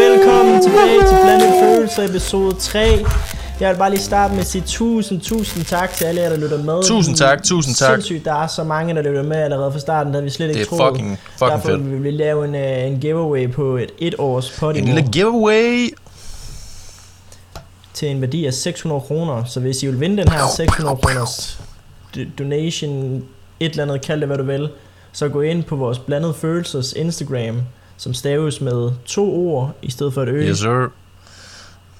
Velkommen tilbage til Blandet Følelser episode 3. Jeg vil bare lige starte med at sige tusind, tusind tak til alle jer, der lytter med. Tusind tak, tusind tak. Sindssygt, der er så mange, der lytter med allerede fra starten, der vi slet ikke Det er troet. fucking, fucking Derfor fedt. vil vi lave en, uh, en giveaway på et et års En Podimo lille giveaway. til en værdi af 600 kroner. Så hvis I vil vinde den her 600 kroners do- donation, et eller andet, kald det hvad du vil, så gå ind på vores Blandet Følelsers Instagram, som staves med to ord i stedet for et ø. Yes, sir.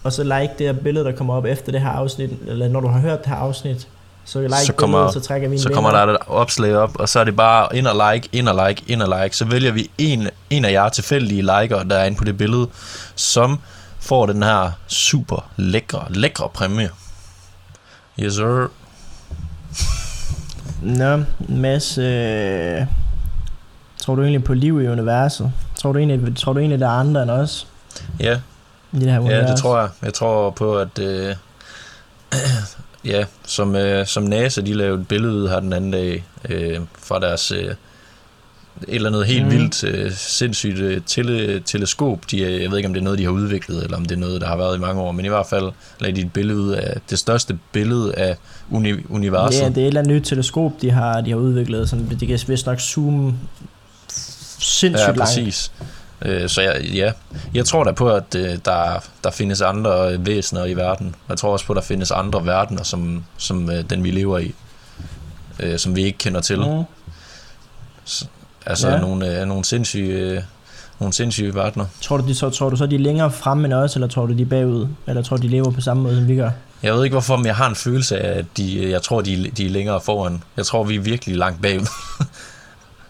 Og så like det her billede, der kommer op efter det her afsnit, eller når du har hørt det her afsnit, så like Så kommer- billedet, så trækker vi en Så kommer der et opslag op, og så er det bare ind og like, ind og like, ind og like. Så vælger vi en, en af jer tilfældige likere, der er inde på det billede, som får den her super lækre, lækre præmie. Yes, sir. Nå, Mads, øh, tror du egentlig på liv i universet? Tror du egentlig, tror du egentlig der er andre end os Ja, i det her univers? ja, det tror jeg. Jeg tror på, at... Øh, ja, som, øh, som NASA, de lavede et billede ud her den anden dag øh, fra deres... Øh, et eller andet helt mm. vildt, øh, sindssygt øh, tele, teleskop. De, øh, jeg ved ikke, om det er noget, de har udviklet, eller om det er noget, der har været i mange år, men i hvert fald lagde de et billede ud af det største billede af uni, universet. Ja, det er et eller andet nyt teleskop, de har, de har udviklet. Sådan, de kan vist nok zoome sindssygt ja, langt. præcis. Øh, så jeg, ja, jeg tror da på, at øh, der, der findes andre øh, væsener i verden. Jeg tror også på, at der findes andre verdener, som, som øh, den vi lever i, øh, som vi ikke kender til. Mm. Altså Ja. nogle, øh, nogle, sindssyge, øh, nogle sindssyge verdener. Tror du, de, så, tror du så, de er længere fremme end os, eller tror du, de er bagud? Eller tror du, de lever på samme måde, som vi gør? Jeg ved ikke hvorfor, men jeg har en følelse af, at de, jeg tror, de, de er længere foran. Jeg tror, vi er virkelig langt bagud.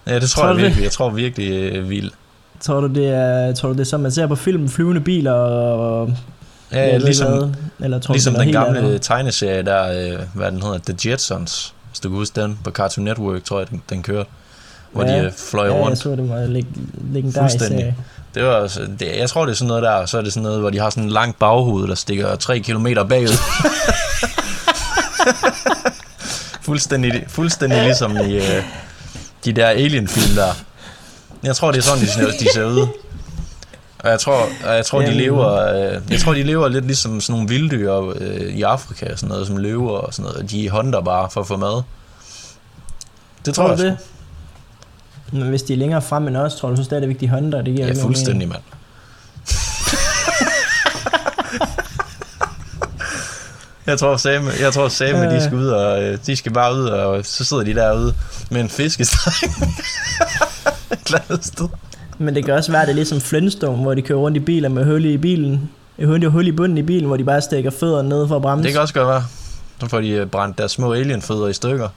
ja, det tror, Tror jeg det? virkelig. Jeg tror virkelig, øh, vi Tror du, det er, tror du, det er som man ser på film, flyvende biler og... Ja, jeg ved ligesom, hvad? Eller tror ligesom du, den noget gamle andet? tegneserie der, øh, hvad den hedder, The Jetsons. Hvis du kan huske den, på Cartoon Network, tror jeg, den, den kørte. Hvor Ja. de øh, fløj Ja, jeg rundt. så det var leg- legendarisk serie. Det var, det, jeg tror, det er sådan noget der, og så er det sådan noget, hvor de har sådan en lang baghoved, der stikker 3 km bagud. fuldstændig, fuldstændig ligesom i øh, de der alien-film der. Jeg tror, det er sådan, de ser, de ser ud. Og jeg tror, og jeg tror, de lever, øh, jeg tror, de lever lidt ligesom sådan nogle vilddyr øh, i Afrika, sådan noget som løver og sådan noget. De hunter bare for at få mad. Det tror, Tror jeg det? Men hvis de er længere frem end os, tror du så stadigvæk, de hunter? Det giver Ja, fuldstændig, mand. Jeg tror Sam, jeg tror Sam, de Øh. skal ud og øh, de skal bare ud og så sidder de derude med en fiskestang. Et sted. Men det kan også være, at det er ligesom Flintstone, hvor de kører rundt i biler med hul i bilen. Et hul, et hul i bunden i bilen, hvor de bare stikker fødderne ned for at bremse. Det kan også godt være. Så får de øh, brændt deres små alienfødder i stykker.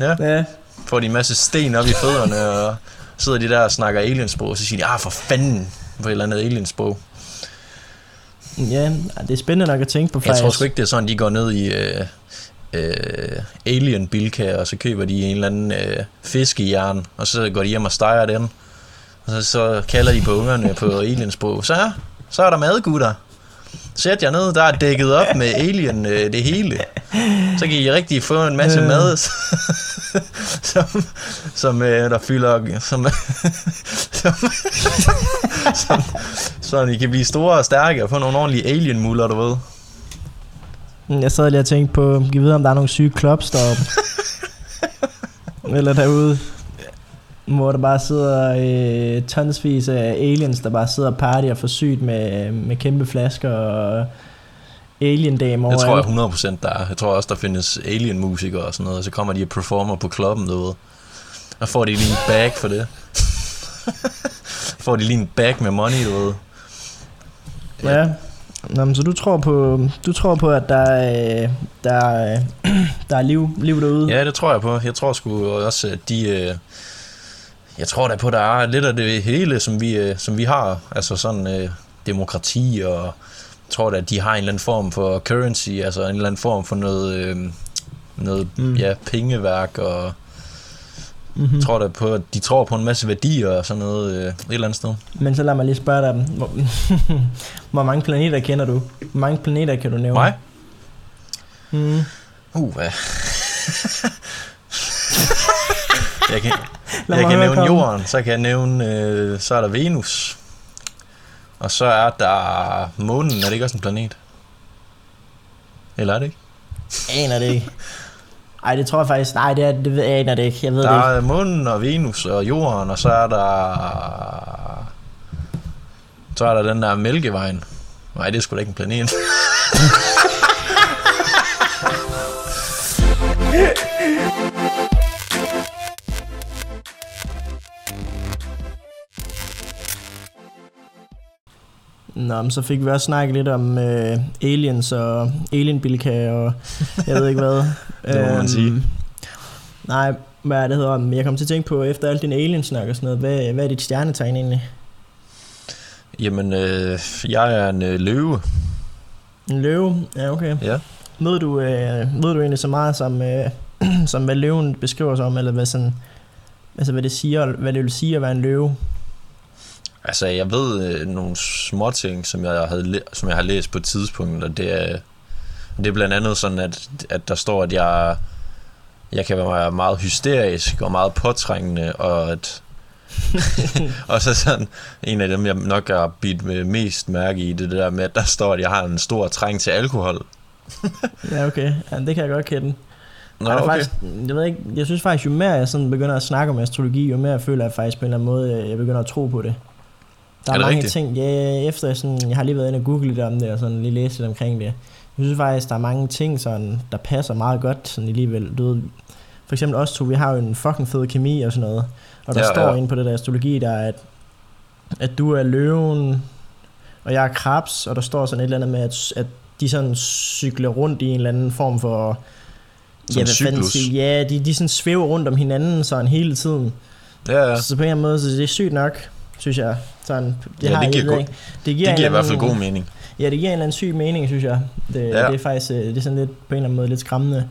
Ja, Ja, får de en masse sten op i fødderne, og sidder de der og snakker aliensprog, og så siger de, ah for fanden, på et eller andet aliensprog. Ja, det er spændende nok at tænke på Jeg faktisk. tror sgu ikke, det er sådan, de går ned i øh, øh, Alien Bilka, og så køber de en eller anden øh, fiskejern, og så går de hjem og steger den. Og så, så kalder de på ungerne på aliens på, så, så er der mad, gutter. Sæt jer ned, der er dækket op med alien øh, det hele. Så kan I rigtig få en masse Øh. mad, som, som øh, der fylder, som, som, som, så I kan blive store og stærke og få nogle ordentlige alien-muller, du ved. Jeg sad lige og tænkte på, kan vide, om der er nogle syge clubs deroppe. Eller derude. Hvor der bare sidder øh, tonsvis af aliens, der bare sidder og partyer for sygt med, med kæmpe flasker og alien damer Jeg tror jeg 100% der er. Jeg tror også, der findes alien-musikere og sådan noget, og så kommer de og performer på klubben, ved. Og får de lige en bag for det. får de lige en bag med money, du ved. Ja. Nå, men så du tror på, du tror på at der er, der er, der er liv, liv derude? Ja, det tror jeg på. Jeg tror sgu også, at de... Øh, jeg tror da på, at der er lidt af det hele, som vi, øh, som vi har. Altså sådan øh, demokrati, og tror da, at de har en eller anden form for currency, altså en eller anden form for noget, øh, noget Mm. ja, pengeværk, og Mm-hmm. Tror da på, at de tror på en masse værdier og sådan noget øh, et eller andet sted. Men så lad mig lige spørge dig, hvor, hvor mange planeter kender du? Hvor mange planeter kan du nævne? Mig? Mm. Uh, hvad? jeg, kan, jeg kan nævne kom. jorden, så kan jeg nævne, øh, så er der Venus. Og så er der månen, er det ikke også en planet? Eller er det ikke? Aner det ikke. Ej, det tror jeg faktisk... Nej, det, er, det ved, jeg aner det ikke. Jeg ved Der det ikke. er månen og Venus og jorden, og så er der... Så er der den der Mælkevejen. Nej, det er sgu da ikke en planet. Nå, men så fik vi også snakket lidt om øh, aliens og alienbilka og jeg ved ikke hvad. Det må man sige. Nej, hvad er det hedder? Men Jeg kom til at tænke på, efter alt din aliensnak og sådan noget, hvad, hvad er dit stjernetegn egentlig? Jamen, øh, jeg er en øh, løve. En løve? Ja, okay. Ja. Ved du, øh, ved du egentlig så meget som, øh, som hvad løven beskriver sig om, eller hvad sådan, altså hvad det siger, hvad det vil sige at være en løve? Altså, jeg ved øh, nogle små ting, som jeg, havde, som jeg har læst på et tidspunkt, og det er, det er blandt andet sådan, at, at der står, at jeg, jeg kan være meget hysterisk og meget påtrængende, og at og så sådan, en af dem, jeg nok har bidt med mest mærke i, det der med, at der står, at jeg har en stor træng til alkohol. Ja, okay. Ja, det kan jeg godt kende. Nå, okay. faktisk, jeg ved ikke, jeg synes faktisk, jo mere jeg sådan begynder at snakke om astrologi, jo mere jeg føler jeg faktisk på en eller anden måde, øh, jeg begynder at tro på det. Der er, Er mange rigtigt? ting, ja, efter jeg, sådan, jeg har lige været inde og google lidt om det, og sådan lige læst lidt omkring det. Jeg synes faktisk, der er mange ting, sådan, der passer meget godt sådan alligevel. Du ved, for eksempel os to, vi har jo en fucking fed kemi og sådan noget. Og der Ja, ja, står ja. inde på det der astrologi, der er, at, at du er løven, og jeg er krebs, og der står sådan et eller andet med, at, at de sådan cykler rundt i en eller anden form for... Som hvad fanden cyklus. sige, ja, de, de sådan svæver rundt om hinanden sådan hele tiden. Ja, ja. Ja. Så på en eller anden måde, så det er sygt nok, synes jeg. Sådan, det, Ja, det har jeg- giver ikke. det giver, Det giver i hvert fald god mening. Ja, det giver en eller anden syg mening, synes jeg. Det, Ja. det er faktisk øh, det er sådan lidt, på en eller anden måde lidt skræmmende.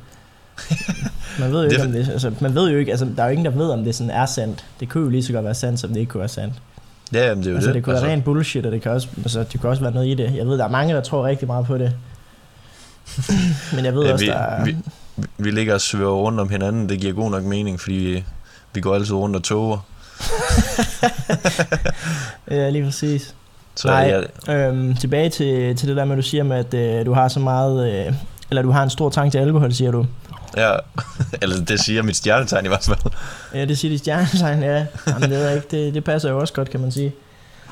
Man ved jo Det ikke, om det, altså, man ved jo ikke, altså, der er jo ingen, der ved, om det sådan er sandt. Det kunne jo lige så godt være sandt, som det ikke kunne være sandt. Ja, jamen, det er jo Altså, det. det kunne være ren bullshit, og det kan, også, altså, det kan også være noget i det. Jeg ved, der er mange, der tror rigtig meget på det. Men jeg ved Ja, også, vi, der er... vi, vi ligger og svæver rundt om hinanden, det giver god nok mening, fordi vi, vi går altid rundt og toger. Ja, lige præcis. Så Nej. jeg, Øhm, tilbage til, til det der med, at du siger med, at øh, du har så meget... Øh, eller du har en stor trang til alkohol, siger du. ja, eller det siger mit stjernetegn i hvert fald. Ja, det siger de stjernetegn, ja. Jamen, det jeg ikke. Det, det passer jo også godt, kan man sige.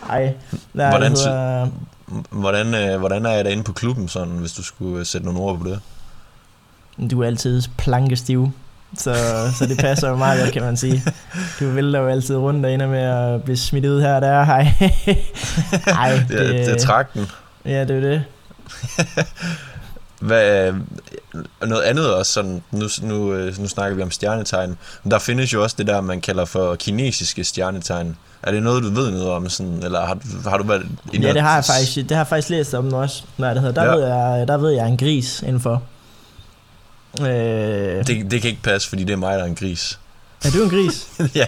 Ej, der Hvordan hedder, Hvordan, øh, hvordan er jeg derinde på klubben, sådan, hvis du skulle øh, sætte nogle ord på det? Du er altid plankestiv. Så, så det passer jo meget godt, kan man sige. Du vælter jo altid rundt og ender med at blive smidt ud her og der. Hej. Ej, Det, det, det er trakten. Ja, det er det. Hvad, øh, noget andet også, sådan, nu, nu, øh, nu snakker vi om stjernetegn, men der findes jo også det der, man kalder for kinesiske stjernetegn. Er det noget, du ved noget om, sådan, eller har, du- har du været... Ja, det har jeg faktisk, det har jeg faktisk læst om også. Hvad det hedder. Der, Ja. ved jeg, der ved jeg en gris indenfor. Øh, Det, det kan ikke passe, fordi det er mig, der er en gris. er du en gris? ja,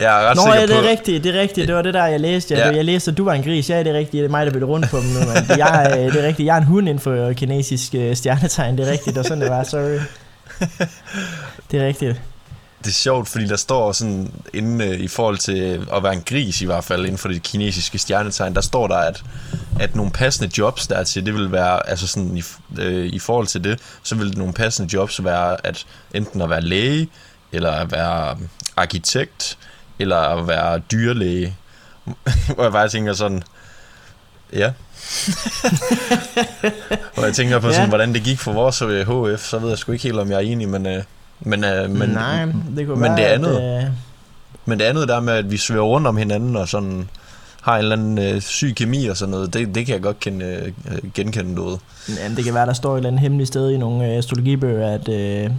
jeg er ret Nå, sikker ja, det på... er rigtigt, det er rigtigt. Det var det der, jeg læste. Ja. Ja. Jeg læste, at du var en gris. Ja, det er rigtigt. Det er mig, der bytter rundt på dem nu. Men jeg, er- det er rigtigt. Jeg er en hund inden for kinesisk øh, stjernetegn. Det er rigtigt. Var sådan, det var. Sorry. Det er rigtigt. Det er sjovt, fordi der står sådan inde øh, i forhold til at være en gris i hvert fald inden for det kinesiske stjernetegn, der står der, at, at nogle passende jobs der til, det vil være, altså sådan i, øh, i forhold til det, så vil nogle passende jobs være at enten at være læge, eller at være arkitekt, eller at være dyrlæge. Hvor jeg bare tænker sådan, ja. Hvor jeg tænker på sådan, Ja. hvordan det gik for vores øh, HF, så ved jeg sgu ikke helt, om jeg er enig, men, øh, men, øh, men, Nej, det kunne men være, det andet- At, øh, men det andet der med, at vi svæver rundt om hinanden og sådan har en eller anden øh, syg kemi og sådan noget, det, det kan jeg godt kende, øh, genkende noget. Jamen, det kan være, der står et eller andet hemmeligt sted i nogle øh, astrologibøger, at, øh,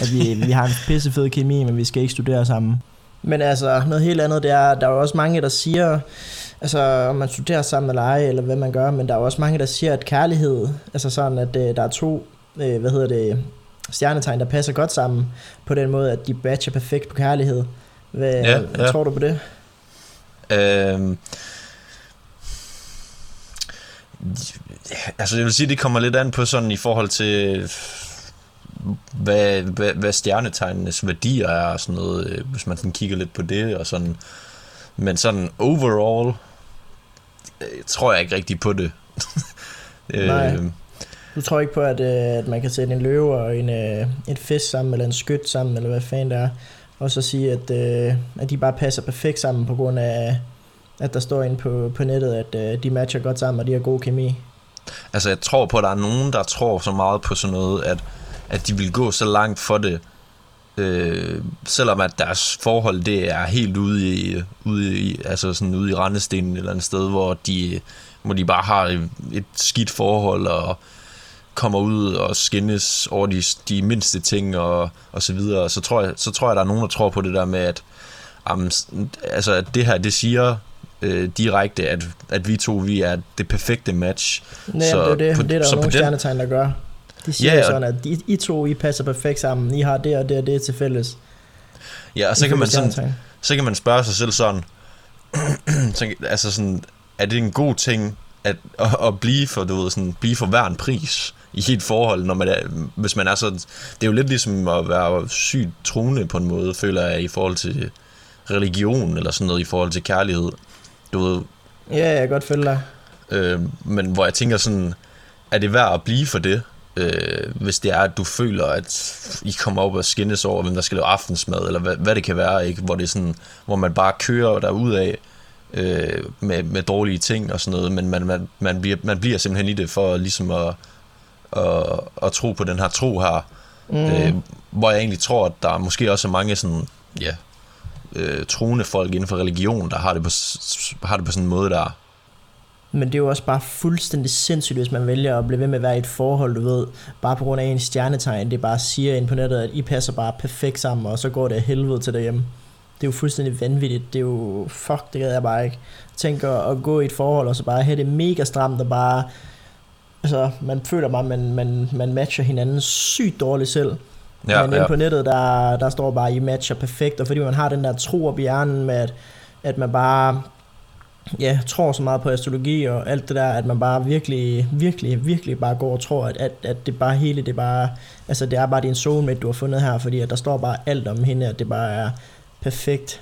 at vi, vi har en pissefed kemi, men vi skal ikke studere sammen. Men altså, noget helt andet, det er, der er jo også mange, der siger, altså om man studerer sammen eller ej, eller hvad man gør, men der er jo også mange, der siger, at kærlighed, altså sådan, at øh, der er to, øh, hvad hedder det, stjernetegn, der passer godt sammen, på den måde, at de batcher perfekt på kærlighed. Hvad, Ja, hvad ja. tror du på det? Øhm, altså jeg vil sige, det kommer lidt an på sådan i forhold til hvad, hvad, hvad stjernetegnenes værdier er og sådan noget, øh, hvis man sådan kigger lidt på det og sådan. Men sådan overall, øh, tror jeg ikke rigtig på det. Nej. øh, du tror ikke på, at, øh, at man kan sætte en løve og en, øh, et fisk sammen, eller en skyt sammen, eller hvad fanden det er, og så sige, at, øh, at de bare passer perfekt sammen, på grund af, at der står inde på, på nettet, at øh, de matcher godt sammen, og de har god kemi. Altså, jeg tror på, at der er nogen, der tror så meget på sådan noget, at, at de vil gå så langt for det, øh, selvom at deres forhold, det er helt ude i, ude i, altså sådan ude i rendestenen eller et sted, hvor de, hvor de bare har et skidt forhold, og kommer ud og skændes over de, de mindste ting, og, og så videre. Så tror, jeg, så tror jeg, der er nogen, der tror på det der med, at, um, altså, at det her, det siger øh, direkte, at, at vi to, vi er det perfekte match. Nej, så det er det, på- det er der så jo nogle den- stjernetegn, der gør. De siger Ja, sådan, at I, I to, I passer perfekt sammen, I har det og det og det til fælles. Ja, og så kan man sådan, så kan man spørge sig selv sådan, så, altså sådan, er det en god ting at, at, at blive for, du ved, sådan, blive for hver en pris i et forhold, når man er, hvis man er så, det er jo lidt ligesom at være sygt troende på en måde, føler jeg, i forhold til religion, eller sådan noget, i forhold til kærlighed, du ved, Ja, jeg kan godt følge dig. øh, men hvor jeg tænker sådan, er det værd at blive for det, øh, hvis det er, at du føler, at I kommer op og skændes over, hvem der skal lave aftensmad, eller hvad, hvad det kan være, ikke? Hvor, det er sådan, hvor man bare kører derud af øh, med, med dårlige ting og sådan noget, men man, man, man, bliver, man bliver simpelthen i det for ligesom at, at, at tro på den her tro her, Mm. øh, hvor jeg egentlig tror, at der er måske også er mange sådan, ja, øh, troende folk inden for religion, der har det på, har det på sådan en måde, der Men det er jo også bare fuldstændig sindssygt, hvis man vælger at blive ved med at være i et forhold, du ved, bare på grund af en stjernetegn, det bare siger ind på nettet, at I passer bare perfekt sammen, og så går det af helvede til derhjemme. Det er jo fuldstændig vanvittigt, det er jo, fuck, det gad jeg bare ikke. Tænk at, at gå i et forhold, og så bare have det mega stramt, og bare, altså, man føler bare, man, man, man matcher hinanden sygt dårligt selv. Ja, men inde på nettet, der, der står bare, I matcher perfekt, og fordi man har den der tro op i hjernen med, at, at man bare ja, tror så meget på astrologi og alt det der, at man bare virkelig, virkelig, virkelig bare går og tror, at, at, at det bare hele, det bare, altså det er bare din soulmate, du har fundet her, fordi at der står bare alt om hende, at det bare er perfekt.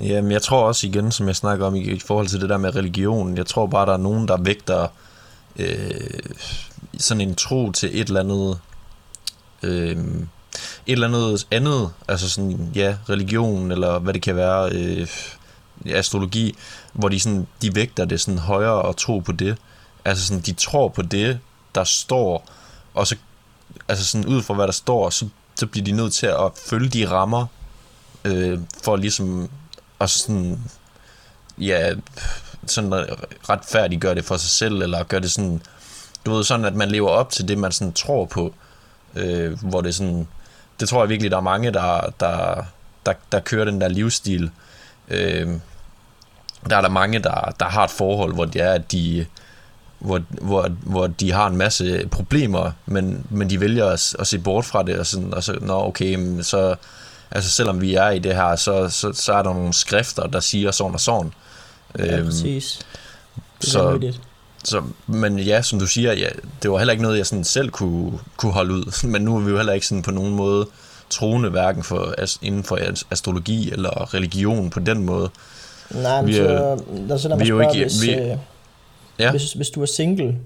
Jamen, jeg tror også igen, som jeg snakker om i, i forhold til det der med religion, jeg tror bare, der er nogen, der vægter øh, sådan en tro til et eller andet, øh, et eller andet andet, altså sådan, ja, religion, eller hvad det kan være, øh, astrologi, hvor de, sådan, de vægter det sådan højere og tro på det. Altså sådan, de tror på det, der står, og så, altså sådan ud fra hvad der står, så, så bliver de nødt til at følge de rammer, øh, for ligesom at sådan, ja, sådan retfærdiggøre det for sig selv, eller gør det sådan, du ved, sådan at man lever op til det, man sådan tror på, øh, hvor det sådan, det tror jeg virkelig, der er mange, der, der, der, der kører den der livsstil. Øh, der er der mange, der, der har et forhold, hvor det er, at de, hvor, hvor, hvor de har en masse problemer, men, men de vælger at, at se bort fra det, og, sådan, og så, nå okay, men så, altså selvom vi er i det her, så, så, så er der nogle skrifter, der siger sådan og sådan. Ja, Øhm, præcis. Det er så- vanvittigt. så, men ja, som du siger, ja, det var heller ikke noget, jeg sådan selv kunne, kunne holde ud. Men nu er vi jo heller ikke sådan på nogen måde troende, hverken for, inden for as- astrologi eller religion på den måde. Nej, men vi så, der, så lad vi mig jo spørge, ikke- hvis, vi- øh, Ja. hvis, hvis du er single,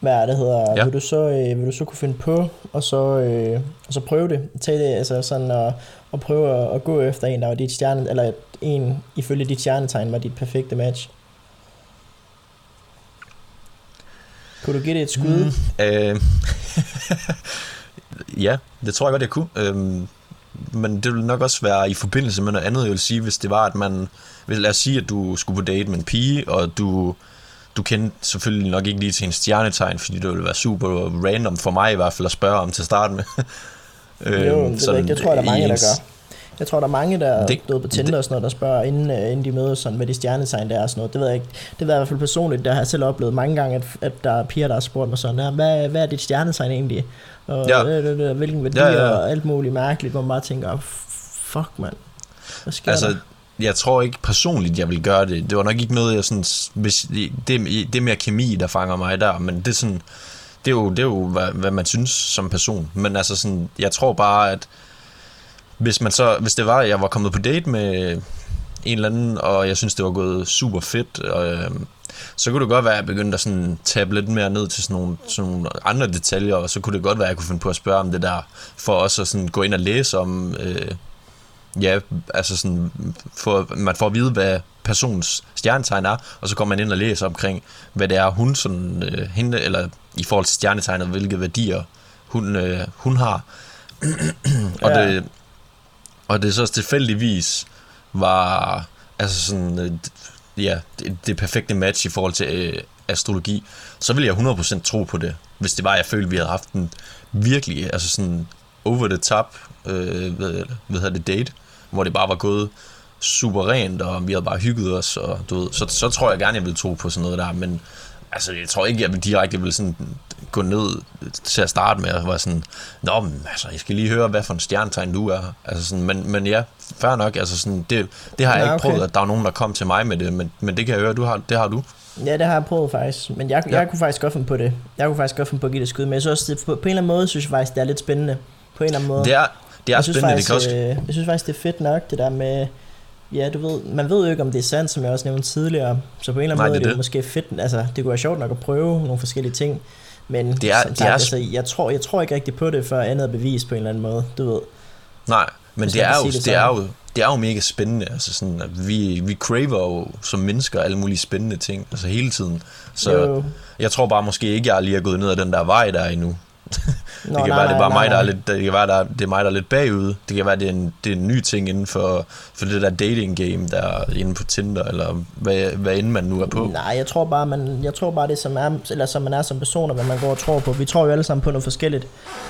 hvad er det hedder, Ja. vil, du så, øh, vil du så kunne finde på, og så, øh, og så prøve det, tage det, altså sådan at, at prøve at, at gå efter en, der var dit stjerne, eller en ifølge dit stjernetegn var dit perfekte match? Kunne du give det et skud? Mm. Øh, ja, det tror jeg godt, jeg kunne. Øhm, men det vil nok også være i forbindelse med noget andet, jeg vil sige, hvis det var, at man... Hvis, lad os sige, at du skulle på date med en pige, og du, du kendte selvfølgelig nok ikke lige til en stjernetegn, fordi det ville være super random for mig i hvert fald at spørge om til at starte med. Jo, det, sådan det tror jeg, der er mange, i der ens- gør. Jeg tror, der er mange, der Det- det, på Tinder og sådan noget, der spørger, inden, uh, inden de mødes, sådan, hvad de stjernetegn der er og sådan noget. Det ved jeg ikke. Det ved jeg i hvert fald personligt, der har jeg selv oplevet mange gange, at, at der er piger, der har spurgt mig sådan, ja, hvad, hvad er dit stjernetegn egentlig? Og Ja. ja. øh, øh, hvilken værdi ja. ja. og alt muligt mærkeligt, hvor man bare tænker, fuck mand, hvad sker Altså, der? jeg tror ikke personligt, jeg vil gøre det. Det var nok ikke noget, jeg sådan... Hvis, det, det er mere kemi, der fanger mig der, men det er sådan... det er jo, det er jo hvad, hvad man synes som person. Men altså sådan, jeg tror bare, at hvis, man så, hvis det var, at jeg var kommet på date med en eller anden, og jeg synes, det var gået super fedt, og, øh, så kunne det godt være, at jeg begyndte at sådan tabe lidt mere ned til sådan nogle, sådan nogle andre detaljer, og så kunne det godt være, at jeg kunne finde på at spørge om det der, for også at sådan gå ind og læse om, øh, ja, altså sådan, for, man får at vide, hvad personens stjernetegn er, og så kommer man ind og læser omkring, hvad det er, hun sådan, øh, hende, eller i forhold til stjernetegnet, hvilke værdier hun, øh, hun har. og, Ja. det, og det så tilfældigvis var altså sådan, øh, ja, det, det perfekte match i forhold til øh, astrologi, så ville jeg 100% tro på det, hvis det var, jeg følte, vi havde haft en virkelig, altså sådan over the top, øh, ved, hvad hedder det, date, hvor det bare var gået super rent, og vi havde bare hygget os, og du ved, så, så tror jeg gerne, jeg ville tro på sådan noget der, men altså, jeg tror ikke, jeg vil direkte vil sådan gå ned til at starte med, og være sådan, nå, men altså, jeg skal lige høre, hvad for en stjernetegn du er, altså sådan, men, men ja, fair nok, altså sådan, det, det har jeg Nå, ikke okay. prøvet, at der er nogen, der kom til mig med det, men, men det kan jeg høre, du har, det har du. Ja, det har jeg prøvet faktisk, men jeg, jeg Ja. kunne faktisk godt finde på det. Jeg kunne faktisk godt finde på at give det et skud, men jeg synes også, det, på, på en eller anden måde, synes jeg faktisk, det er lidt spændende. På en eller anden måde. Det er, det er jeg synes spændende, det faktisk, kan også, øh, jeg synes faktisk, det er fedt nok, det der med, ja, du ved, man ved jo ikke, om det er sandt, som jeg også nævnte tidligere, så på en eller anden Nej, måde det er det, det. måske fedt, altså, det kunne være sjovt nok at prøve nogle forskellige ting, men Det er- som det sagt, er- altså, jeg, tror, jeg tror ikke rigtig på det, for andet er bevis på en eller anden måde, du ved. nej, men det er, jo, det det, er jo, det er jo mega spændende, altså sådan, at vi, vi craver jo som mennesker alle mulige spændende ting, altså hele tiden, så jo, jeg tror bare måske ikke, jeg lige er gået ned ad den der vej der endnu, Nå, det kan nej, være, det er nej, bare nej, mig, der er lidt, det kan være, der, er- det er mig, der er lidt bagud. Det kan være, det er en, det er en ny ting inden for, for det der dating game, der er inde på Tinder, eller hvad, hvad end man nu er på. Nej, jeg tror bare, man, jeg tror bare det, som, er, eller som man er som person, og hvad man går og tror på. Vi tror jo alle sammen på noget forskelligt.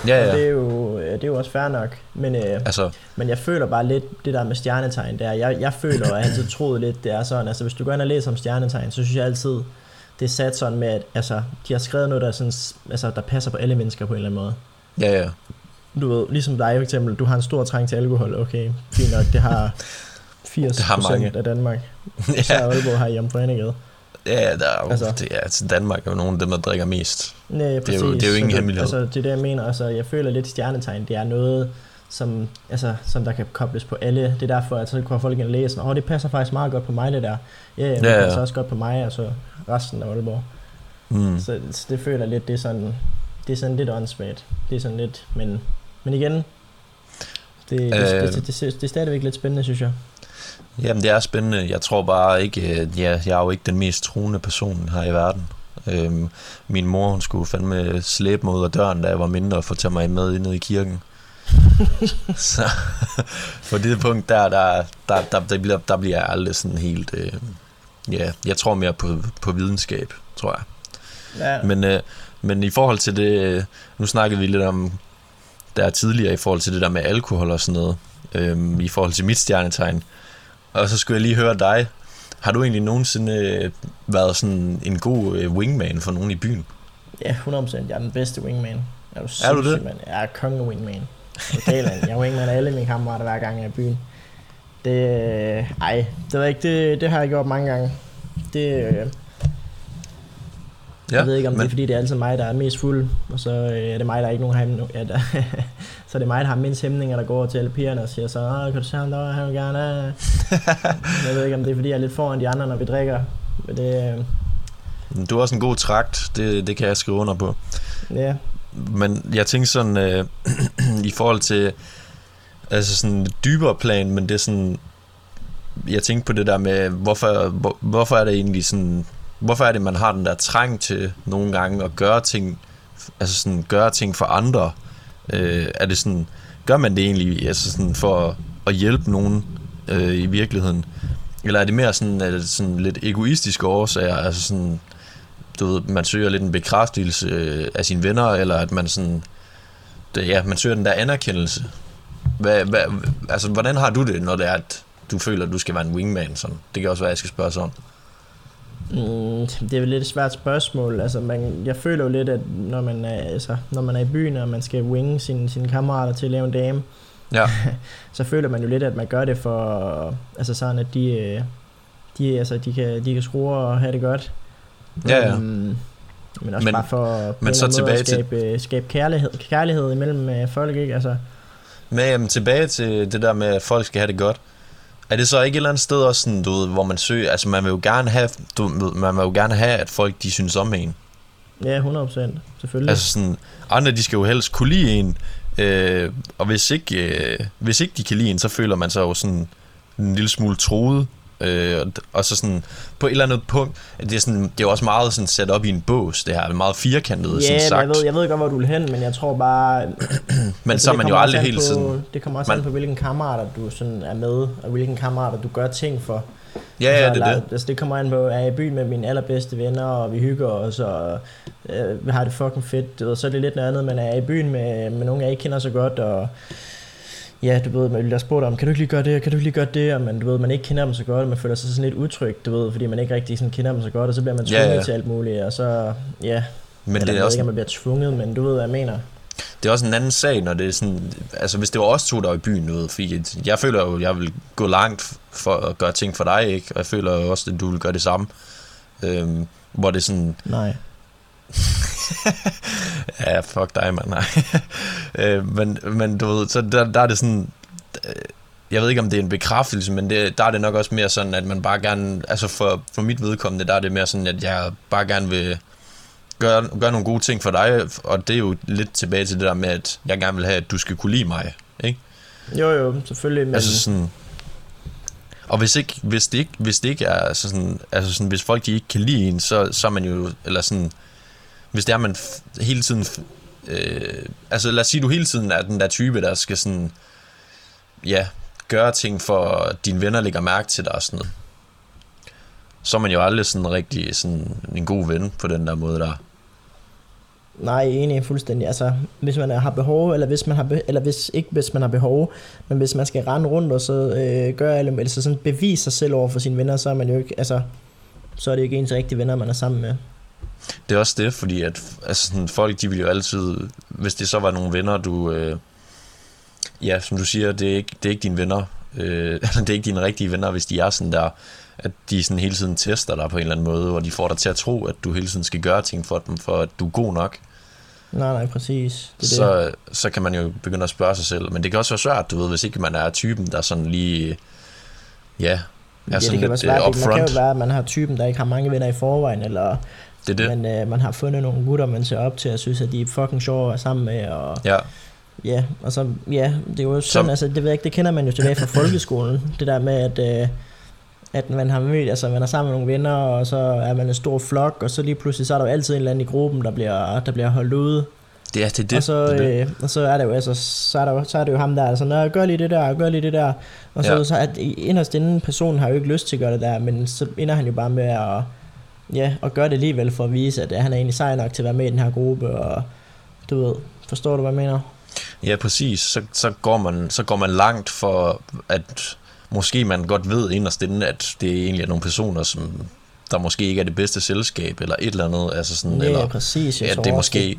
Ja, Og det ja. er jo, det er jo også fair nok. Men, øh, Altså, men jeg føler bare lidt, det der med stjernetegn, der, jeg, jeg føler, og jeg har altid troet lidt, det er sådan, altså hvis du går ind og læser om stjernetegn, så synes jeg altid, det er sat sådan med, at altså, de har skrevet noget, der, er sådan, altså, der passer på alle mennesker på en eller anden måde. ja, ja. Du ved, ligesom dig for eksempel, du har en stor trang til alkohol, okay, fint nok, det har 80 Det har mange. af Danmark. Så er ja, Aalborg her i Jomfruenegade. ja der er jo, Altså. altså. det er, altså, Danmark er jo nogle af dem, der drikker mest. Nej, er jo- præcis. det er jo ingen Så hemmelighed. Altså, det er det, jeg mener. Altså, jeg føler lidt stjernetegn, det er noget, som, altså, som der kan kobles på alle. Det er derfor, at så går folk ind og læser, åh, oh, det passer faktisk meget godt på mig, det der. Ja, ja, det Ja, ja. passer også godt på mig, og så resten af Aalborg. Mm. Så, så, det føler lidt, det er sådan, det er sådan lidt åndssvagt. Det er sådan lidt, men, men igen, det, det, Øh. det, det, det, det, er stadigvæk lidt spændende, synes jeg. Jamen, det er spændende. Jeg tror bare ikke, at jeg, jeg er jo ikke den mest troende person her i verden. Øhm, min mor, hun skulle fandme slæbe af døren, da jeg var mindre, for at tage mig med ind i kirken. så på det punkt der, der, der, der, der, bliver, der bliver jeg aldrig sådan helt... Øh, ja, jeg tror mere på, på videnskab, tror jeg. Ja, Men, øh, men i forhold til det, øh, nu snakkede vi lidt om der tidligere i forhold til det der med alkohol og sådan noget, øh, i forhold til mit stjernetegn. Og så skulle jeg lige høre dig. Har du egentlig nogensinde øh, været sådan en god øh, wingman for nogen i byen? ja 100%. Jeg er den bedste wingman. Er du, Er du det? mand? Jeg er konge wingman. Total, mand. Jeg er wingman af alle mine kammerater, hver gang jeg er i byen. Det, øh, ej, det ved jeg ikke, det, det har jeg gjort mange gange. Det, øh, jeg ved ikke, om men... det er fordi, det er altid mig, der er mest fuld, og så øh, er det mig, der er ikke nogen hæmning. Ja, der, så er det mig, der har mindst hæmninger, der går over til alle pigerne og siger så, Åh, kan du se ham der, han vil gerne have." Jeg ved ikke, om det er fordi, jeg er lidt foran de andre, når vi drikker. Men det, øh, Du er også en god trakt, det, det kan jeg skrive under på. ja, men jeg tænker sådan, øh, i forhold til, altså sådan et dybere plan, men det er sådan, jeg tænkte på det der med, hvorfor, hvor, hvorfor er det egentlig sådan, hvorfor er det, man har den der trang til nogle gange at gøre ting, altså sådan gøre ting for andre? Øh, er det sådan, gør man det egentlig altså sådan for at hjælpe nogen øh, i virkeligheden? Eller er det mere sådan, er det sådan lidt egoistiske årsager, altså sådan, du ved, man søger lidt en bekræftelse øh, af sine venner, eller at man sådan, det, ja, man søger den der anerkendelse. Hvad, hvad, altså, hvordan har du det, når det er, at du føler, at du skal være en wingman? Sådan? Det kan også være, at jeg skal spørge sådan. Mm, det er jo lidt et svært spørgsmål. Altså, man, jeg føler jo lidt, at når man er, altså, når man er i byen, og man skal winge sine, sine kammerater til at lave en dame, Ja, så føler man jo lidt, at man gør det for, altså sådan, at de, øh, de, altså, de, kan, de kan skrue og have det godt. Ja, ja. Øhm, Men også Men- bare for men en så tilbage at skabe, til... skabe kærlighed, kærlighed imellem øh, folk, ikke? Altså, Men jamen, tilbage til det der med, at folk skal have det godt. Er det så ikke et eller andet sted også sådan, du ved, hvor man søger, altså man vil jo gerne have, du, man vil jo gerne have, at folk de synes om en. ja, 100% selvfølgelig. Altså sådan, andre de skal jo helst kunne lide en, øh, og hvis ikke, øh, hvis ikke de kan lide en, så føler man sig jo sådan en lille smule troet. Øh, og, og så sådan på et eller andet punkt, det er, sådan, det er også meget sådan sat op i en bås, det her, det er meget firkantet, Ja, sådan men sagt. jeg ved, jeg ved godt, hvor du vil hen, men jeg tror bare... men altså, så er man jo aldrig på, sådan... Det kommer også man- an på, hvilken kammerater du sådan er med, og hvilken kammerater du gør ting for. Ja, ja, Altså, det er det. Altså, det kommer an på, er jeg i byen med mine allerbedste venner, og vi hygger os, og øh, vi har det fucking fedt. Ved, så er det lidt noget andet, men er jeg i byen med, med nogen, jeg ikke kender så godt, og ja, du ved, man bliver spurgt om, kan du ikke lige gøre det, kan du ikke lige gøre det, og man, du ved, man ikke kender dem så godt, og man føler sig sådan lidt utryg, du ved, fordi man ikke rigtig sådan kender dem så godt, og så bliver man Ja, tvunget ja. til alt muligt, og så, ja, Men eller, det er også ikke, om man bliver tvunget, men du ved, hvad jeg mener. Det er også en anden sag, når det er sådan... Altså, hvis det var os to, der var i byen nu, fordi jeg føler jo, jeg vil gå langt for at gøre ting for dig, ikke? Og jeg føler jo også, at du vil gøre det samme. Øhm, hvor det er sådan... Nej. Ja, fuck dig, mand. Nej. øh, men, men du ved, så der, der er det sådan... øh, Jeg ved ikke, om det er en bekræftelse, men det, der er det nok også mere sådan, at man bare gerne... Altså, for, for mit vedkommende, der er det mere sådan, at jeg bare gerne vil gøre, gøre nogle gode ting for dig, og det er jo lidt tilbage til det der med, at jeg gerne vil have, at du skal kunne lide mig, ikke? Jo, jo, selvfølgelig, men... Men... Altså sådan... Og hvis, ikke, hvis, det ikke, hvis det ikke er altså sådan, altså sådan, hvis folk de ikke kan lide en, så, så er man jo, eller sådan, hvis det er, man f- hele tiden, f- øh, altså lad os sige, du hele tiden er den der type, der skal sådan, ja, gøre ting for, at dine venner lægger mærke til dig og sådan noget. Så er man jo aldrig sådan rigtig sådan en god ven på den der måde der. Nej, enig fuldstændig. Altså, hvis man har behov, eller hvis man har be- eller hvis ikke hvis man har behov, men hvis man skal rende rundt og så øh, gøre alle, eller så sådan bevise sig selv over for sine venner, så er man jo ikke, altså, så er det jo ikke ens rigtige venner, man er sammen med. Det er også det, fordi at altså sådan, folk, de vil jo altid, hvis det så var nogle venner, du, øh, ja, som du siger, det er ikke, det er ikke dine venner, øh, det er ikke dine rigtige venner, hvis de er sådan der, at de sådan hele tiden tester dig på en eller anden måde, og de får dig til at tro, at du hele tiden skal gøre ting for dem, for at du er god nok, Nej, nej, præcis. Det er det. så, så kan man jo begynde at spørge sig selv. Men det kan også være svært, du ved, hvis ikke man er typen, der sådan lige, ja, er ja, det sådan kan være lidt svært. øh, Det man kan upfront. jo være, at man har typen, der ikke har mange venner i forvejen, eller Det er det. man, øh, man har fundet nogle gutter, man ser op til, og synes, at de er fucking sjove at være sammen med, og Ja, Ja, og så, ja, det er jo sådan, Så- altså, det ved jeg ikke, det kender man jo tilbage fra folkeskolen, det der med, at, øh, at man har mødt, altså man er sammen med nogle venner, og så er man en stor flok, og så lige pludselig, så er der jo altid en eller anden i gruppen, der bliver, der bliver holdt ude, det er det. Er det. og, så, det, det. Øh, og så er det jo, altså, så er, der, jo- så er det jo ham der, altså, Nå, gør lige det der, gør lige det der, og så, ja. så at inderst inden personen har jo ikke lyst til at gøre det der, men så ender han jo bare med at, ja, at gøre det alligevel for at vise, at han er egentlig sej nok til at være med i den her gruppe, og du ved, forstår du, hvad jeg mener? Ja, præcis. Så, så, går man, så går man langt for, at måske man godt ved inderst inde, at det egentlig er nogle personer, som der måske ikke er det bedste selskab, eller et eller andet. Altså sådan, Ja, eller, præcis. Jeg ja, tror det er måske,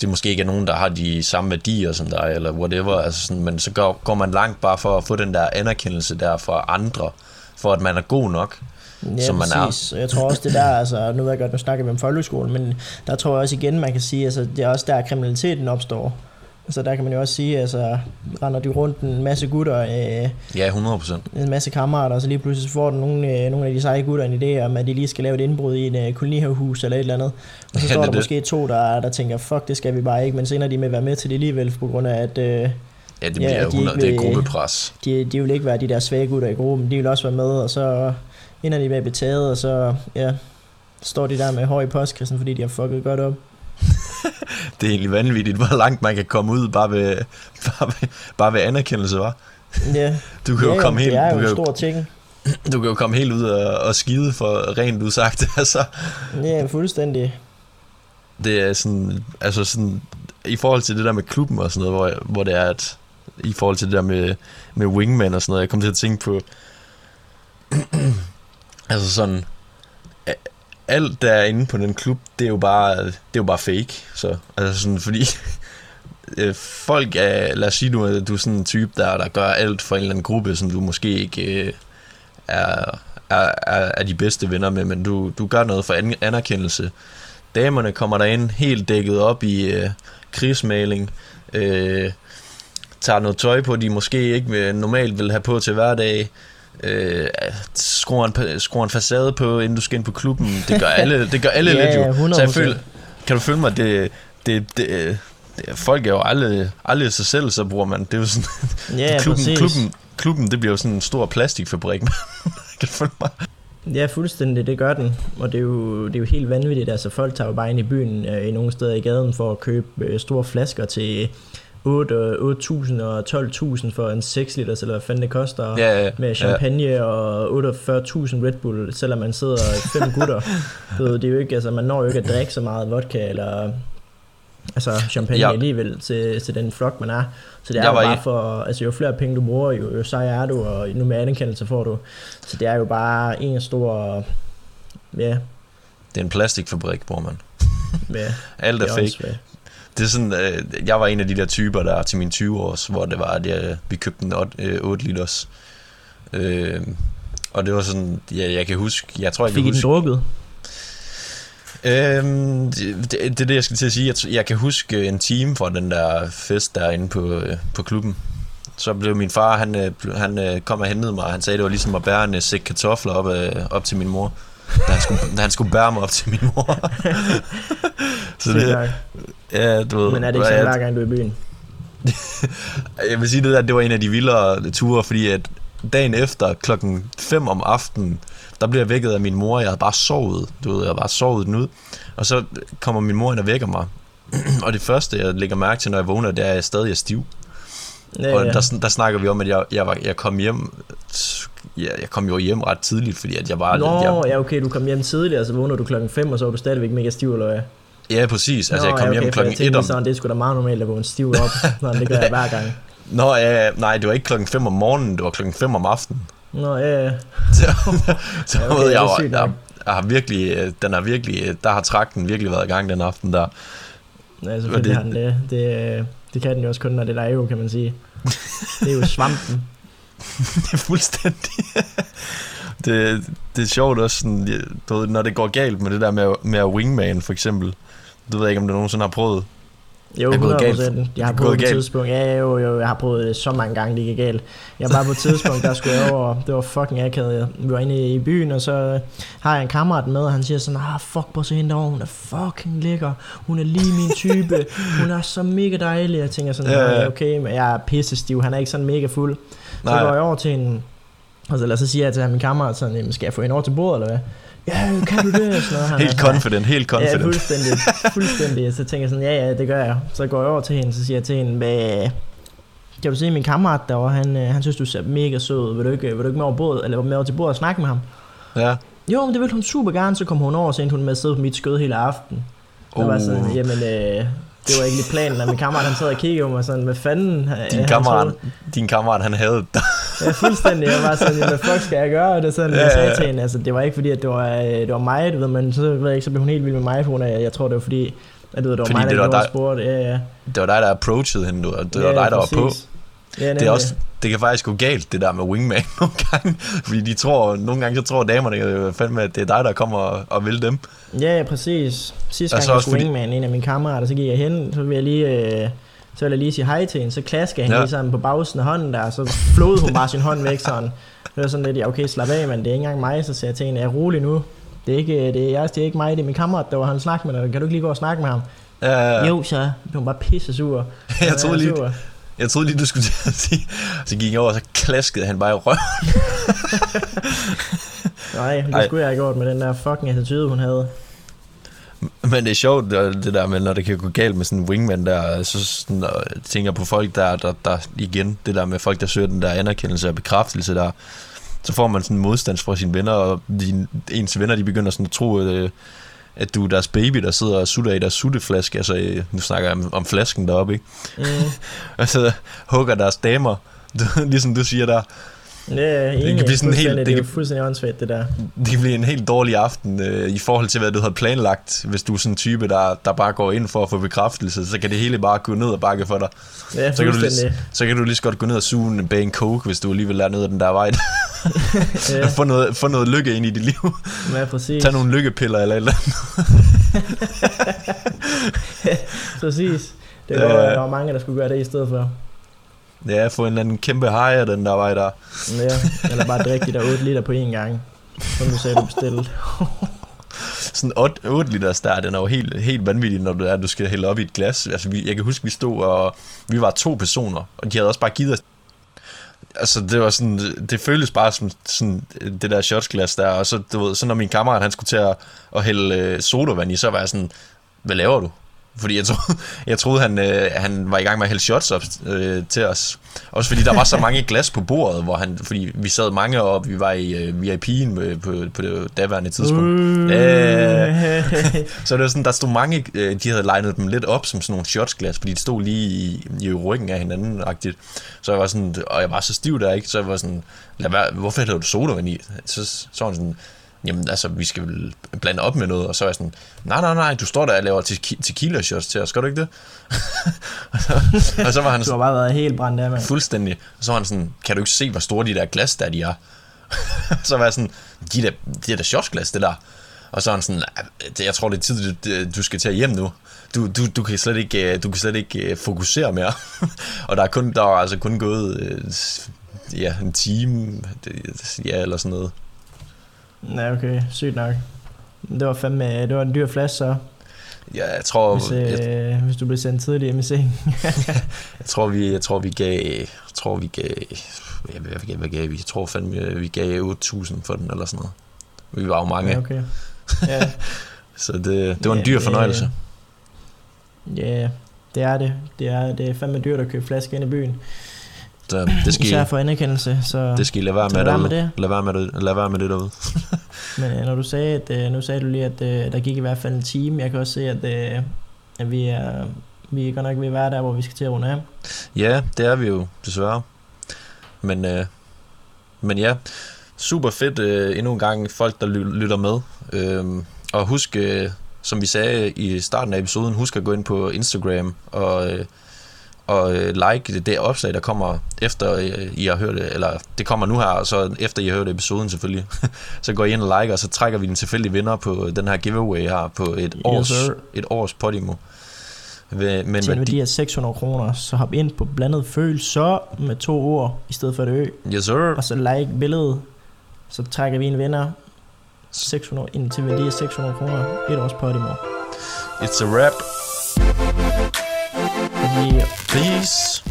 det måske ikke er nogen, der har de samme værdier som dig, eller whatever. Altså sådan, men så går, går man langt bare for at få den der anerkendelse der fra andre, for at man er god nok. Ja, som man er. præcis. Og jeg tror også det der, altså nu ved jeg godt, nu snakker vi om folkeskolen, men der tror jeg også igen, man kan sige, altså det er også der kriminaliteten opstår. Så der kan man jo også sige, altså render de rundt en masse gutter, øh, Ja, 100 procent. en masse kammerater, og så lige pludselig får den nogle, øh, nogle af de seje gutter en idé om, at de lige skal lave et indbrud i en øh, kolonihavehus eller et eller andet. Og så Ja, står er der det. måske to, der, der tænker, fuck, det skal vi bare ikke, men så ender de med at være med til det alligevel, på grund af, at øh, Ja, det Ja, bliver at de 100, ikke det er vil- gruppepres. de, de vil ikke være de der svage gutter i gruppen, de vil også være med, og så ender de med at blive taget, og så ja, står de der med hår i postkassen, fordi de har fucket godt op. Det er egentlig vanvittigt, hvor langt man kan komme ud bare ved, bare ved, bare ved anerkendelse, var. Ja, Du kan ja, jo komme helt, det er du jo kan en stor ting. Du kan jo komme helt ud og, og skide for rent udsagt, altså. Ja, fuldstændig. Det er sådan, altså sådan, i forhold til det der med klubben og sådan noget, hvor, hvor det er, at i forhold til det der med, med wingman og sådan noget, jeg kom til at tænke på, altså sådan, alt der er inde på den klub, det er jo bare, det er jo bare fake, så, altså sådan, fordi øh, folk er, lad os sige nu, at du er sådan en type, der, der gør alt for en eller anden gruppe, som du måske ikke øh, er, er, er, er de bedste venner med, men du, du gør noget for an- anerkendelse. Damerne kommer derind helt dækket op i øh, krigsmaling. Øh, tager noget tøj på, de måske ikke vil, normalt vil have på til hverdag. Øh, skruer, en, skruer en facade på, inden du skal ind på klubben. Det gør alle, det gør alle Ja, lidt jo. ja, 100%. Så jeg føler, kan du følge mig, det, det, det, det, folk er jo aldrig, aldrig sig selv, så bruger man. Det er jo sådan, Ja, klubben, præcis. klubben, klubben, det bliver jo sådan en stor plastikfabrik. kan du følge mig? Ja, fuldstændig, det gør den. Og det er jo, det er jo helt vanvittigt. Altså, folk tager jo bare ind i byen øh, i nogle steder i gaden for at købe øh, store flasker til 8 og 8.000 og 12.000 for en 6 liters, eller hvad fanden det koster. Ja, ja, Med champagne ja. og 48.000 Red Bull, selvom man sidder fem gutter. Det er jo ikke, altså, man når jo ikke at drikke så meget vodka eller altså champagne Ja. alligevel til, til den flok, man er. Så det er Jeg jo bare i- for, altså jo flere penge du bruger, jo, jo sejere er du, og nu med anerkendelse får du. Så det er jo bare en stor, ja, Det er en plastikfabrik, bruger man. ja Alt er det fake. Det er sådan, øh, jeg var en af de der typer der til mine 20 års, hvor det var, at jeg, vi købte en 8, øh, 8 liters. Øh, og det var sådan, ja, jeg kan huske, jeg tror, jeg Fik kan I den huske, drukket? Øhm, det, det, det er det, jeg skal til at sige. Jeg, jeg kan huske en time fra den der fest derinde på, øh, på klubben. Så blev min far, han, øh, han øh, kom og hentede mig, han sagde, det var ligesom at bære en øh, sæk kartofler op, øh, op til min mor. Da han, skulle, da han skulle bære mig op til min mor. så det, ja, du ved, Men er det ikke sådan, hver gang du er i byen? jeg vil sige det der, det var en af de vildere ture, fordi at dagen efter klokken 5 om aftenen, der blev jeg vækket af min mor, jeg havde bare sovet, du ved, jeg havde bare sovet den ud, og så kommer min mor ind og vækker mig, og det første, jeg lægger mærke til, når jeg vågner, det er, at jeg stadig er stiv. Ja, Og ja. der, der snakker vi om, at jeg, jeg, var, jeg kom hjem, ja, jeg kom jo hjem ret tidligt, fordi at jeg var... Nå, jeg, ja okay, du kom hjem tidligere, så vågner du klokken 5, og så er du stadigvæk mega stiv, eller hvad? ja, præcis, altså Nå, jeg kom ja, hjem klokken jeg tænkte 1 om... sådan, det er sgu da meget normalt at vågne stiv op, sådan, det gør jeg hver gang. Nå, ja, nej, det var ikke klokken 5 om morgenen, det var klokken 5 om aftenen. Nå, ja, ja. så, så Ja, okay, okay, er jeg, var, nok. jeg, jeg har virkelig, øh, den har virkelig, øh, der har trakten virkelig været i gang den aften der. Ja, selvfølgelig det- har den det. det. Det kan den jo også kun, når det er jo, kan man sige. Det er jo svampen. det er fuldstændig. det, det er sjovt også, sådan, du ved, når det går galt med det der med, med at wingman for eksempel. Du ved ikke, om du nogensinde har prøvet. Jo, Det er gået 100 galt. procent. Jeg har på et tidspunkt. Ja, jo, jo, jeg har prøvet det så mange gange, det gik galt. Jeg var på et tidspunkt, der skulle jeg over, det var fucking akavet. Vi var inde i byen, og så har jeg en kammerat med, og han siger sådan, ah, fuck, på så hende derovre, hun er fucking lækker. Hun er lige min type. Hun er så mega dejlig. Jeg tænker sådan, Ja, ja. okay, men jeg er pissestiv. Han er ikke sådan mega fuld. Så Nej. går jeg over til en, og så, eller så siger jeg til ham, min kammerat, sådan, "Jamen, skal jeg få hende over til bordet, eller hvad? Ja, kan du det? Og Sådan noget. Han Helt confident, helt Ja, confident. fuldstændig. fuldstændig. Så tænker jeg sådan, ja, ja, det gør jeg. Så går jeg over til hende, så siger jeg til hende, hvad... Kan du se min kammerat derovre, han, øh, han synes, du ser mega sød ud. Vil du ikke, vil du ikke med over, bordet, eller med over til bordet og snakke med ham? ja. Jo, men det vil hun super gerne. Så kom hun over, og så endte hun med at sidde på mit skød hele aften. Jeg var sådan, Uh. jamen, øh, det var ikke lige planen, og min kammerat han sad og kiggede på mig sådan, hvad fanden? øh, Din kammerat, troede- din kammerat, han havde dig. Ja, fuldstændig. Jeg var sådan, hvad fuck skal jeg gøre? Og det sådan, Ja, jeg sagde til hende, altså, det var ikke fordi, at det var, øh, det var mig, du ved, men så, ved jeg ikke, så blev hun helt vild med mig, for hun er, jeg tror, det var fordi, at du ved, det var Fordi mig, der det var gjorde dig- spurgte. Ja, ja. Det var dig, der approachede hende, du, og det var ja, dig, der var på. Ja, Det, er også, det kan faktisk gå galt, det der med wingman nogle gange. Fordi de tror, nogle gange så tror damerne fandme, at det er dig, der kommer og, og vil dem. Ja, ja, præcis. Sidste gang, jeg skulle fordi- ringe med en af mine kammerater, så gik jeg hen, så vil jeg lige... Øh, så vil jeg lige sige hej til hende, så klasker han Ja. ja. lige sådan på bagsiden af hånden der, og så flåede hun bare sin hånd væk sådan. Det var sådan lidt, ja, okay, slap af, men det er ikke engang mig, så siger jeg til hende, er rolig nu. Det er ikke, det er, det er ikke mig, det er min kammerat, der var han snakke med dig. Kan du ikke lige gå og snakke med ham? Ja, Jo, så blev hun bare pisse sur. jeg troede lige, sur. Jeg troede lige, du skulle til at sige. Så gik jeg over, og så klaskede han bare i røven. Nej, det Ej. skulle jeg have gjort med den der fucking attitude, hun havde. Men det er sjovt, det der med, når det kan gå galt med sådan en wingman der, så sådan, og jeg tænker på folk der, der, der, igen, det der med folk, der søger den der anerkendelse og bekræftelse der, så får man sådan en modstand fra sine venner, og din, ens venner, de begynder sådan at tro, at, at du er deres baby, der sidder og sutter i deres sutteflaske, altså øh, nu snakker jeg om, om flasken deroppe, ikke? Mm. Og så hugger deres damer, du, ligesom du siger der, Ja, enig. kan blive sådan helt- det det er kan- fuldstændig åndssvagt, det der. det kan blive en helt dårlig aften øh, i forhold til, hvad du havde planlagt. Hvis du er sådan en type, der, der bare går ind for at få bekræftelse, så kan det hele bare gå ned og bakke for dig. Ja, Så kan, du så kan du lige så godt gå ned og suge en bag en coke, hvis du alligevel er ned ad den der vej. Ja, få, noget, få noget lykke ind i dit liv. ja, præcis. Tag nogle lykkepiller eller et eller andet. Præcis. Det var, Ja. der var mange, der skulle gøre det i stedet for. Ja, få en eller anden kæmpe hej af den der vej der. Ja, eller bare drikke de der 8 liter på én gang. Som du sagde, du bestilte. Sådan 8, 8 liters der, den er jo helt, helt vanvittig, når du, er, du skal hælde op i et glas. Altså, vi, jeg kan huske, vi stod, og vi var to personer, og de havde også bare givet os Altså, det var sådan, det føltes bare som sådan, det der shotsglas der, og så, du ved, så når min kammerat, han skulle til at, at hælde øh, sodavand i, så var jeg sådan, hvad laver du? Fordi jeg, troede, jeg troede, han, øh, han var i gang med at hælde shots op øh, til os. Også fordi der var så mange glas på bordet, hvor han, fordi vi sad mange op, vi var i øh, VIP'en på, på, på det daværende tidspunkt. Ja. Så det var sådan, der stod mange, øh, de havde legnet dem lidt op som sådan nogle shotsglas, fordi de stod lige i, i ryggen af hinanden -agtigt. Så jeg var sådan, og jeg var så stiv der, ikke? Så jeg var sådan, lad være, hvorfor hælder du sodavand i? Så, så var han sådan, jamen altså, vi skal vel blande op med noget, og så var jeg sådan, nej, nej, nej, du står der og laver te- tequila shots til os, skal du ikke det? og, så, og så var han Du har bare været helt brændt af, mand. fuldstændig, og så var han sådan, kan du ikke se, hvor store de der glas der de er? så var jeg sådan, de der, de der shotsglas, det der. Og så er han sådan, "Ah, det- jeg tror, det er tid, du, du skal tage hjem nu. Du, du, du, kan slet ikke, øh, du kan slet ikke øh, fokusere mere. og der er, kun, der er altså kun gået øh, ja, en time, ja, eller sådan noget. Ja, okay. Sygt nok. Det var fandme, det var en dyr flaske så, Ja, jeg tror, hvis, jeg, øh, hvis du blev sendt tidligt hjem i seng. jeg tror, vi, jeg tror, vi gav, jeg tror, vi gav, jeg ved ikke, hvad gav vi? Jeg tror fandme, vi gav 8.000 for den, eller sådan noget. Vi var jo mange, Ja, okay. Ja, så det, det var en Ja, dyr fornøjelse. ja, det er det. Det er, det er fandme dyrt at købe flasker ind i byen. Så det skal, Især for anerkendelse, så... det skal I lade være med lad være med det. Lad være med det, lad være med det derude. Men øh, når du sagde, at, øh, nu sagde du lige, at øh, der gik i hvert fald en time. Jeg kan også se, at, øh, at vi er, vi er godt nok ved at være der, hvor vi skal til at runde af. Ja, det er vi jo, desværre. Men, øh, men ja, super fedt øh, endnu en gang folk, der ly- lytter med. Øh, og husk, øh, som vi sagde i starten af episoden, husk at gå ind på Instagram og, øh, og øh, like det, det opslag, der kommer efter øh, I har hørt det, eller det kommer nu her, og så efter I har hørt episoden selvfølgelig. så går I ind og like, og så trækker vi en tilfældig vinder på den her giveaway her på et Yes, års, sir. et års Podimo. Ved- Men Til en værdi af 600 kroner, så hop ind på blandet følelser med to ord i stedet for et ø. yes sir. Og så like billedet, så trækker vi en vinder 600, ind til værdi af 600 kroner. Et års Podimo. It's a wrap. Yeah. Peace.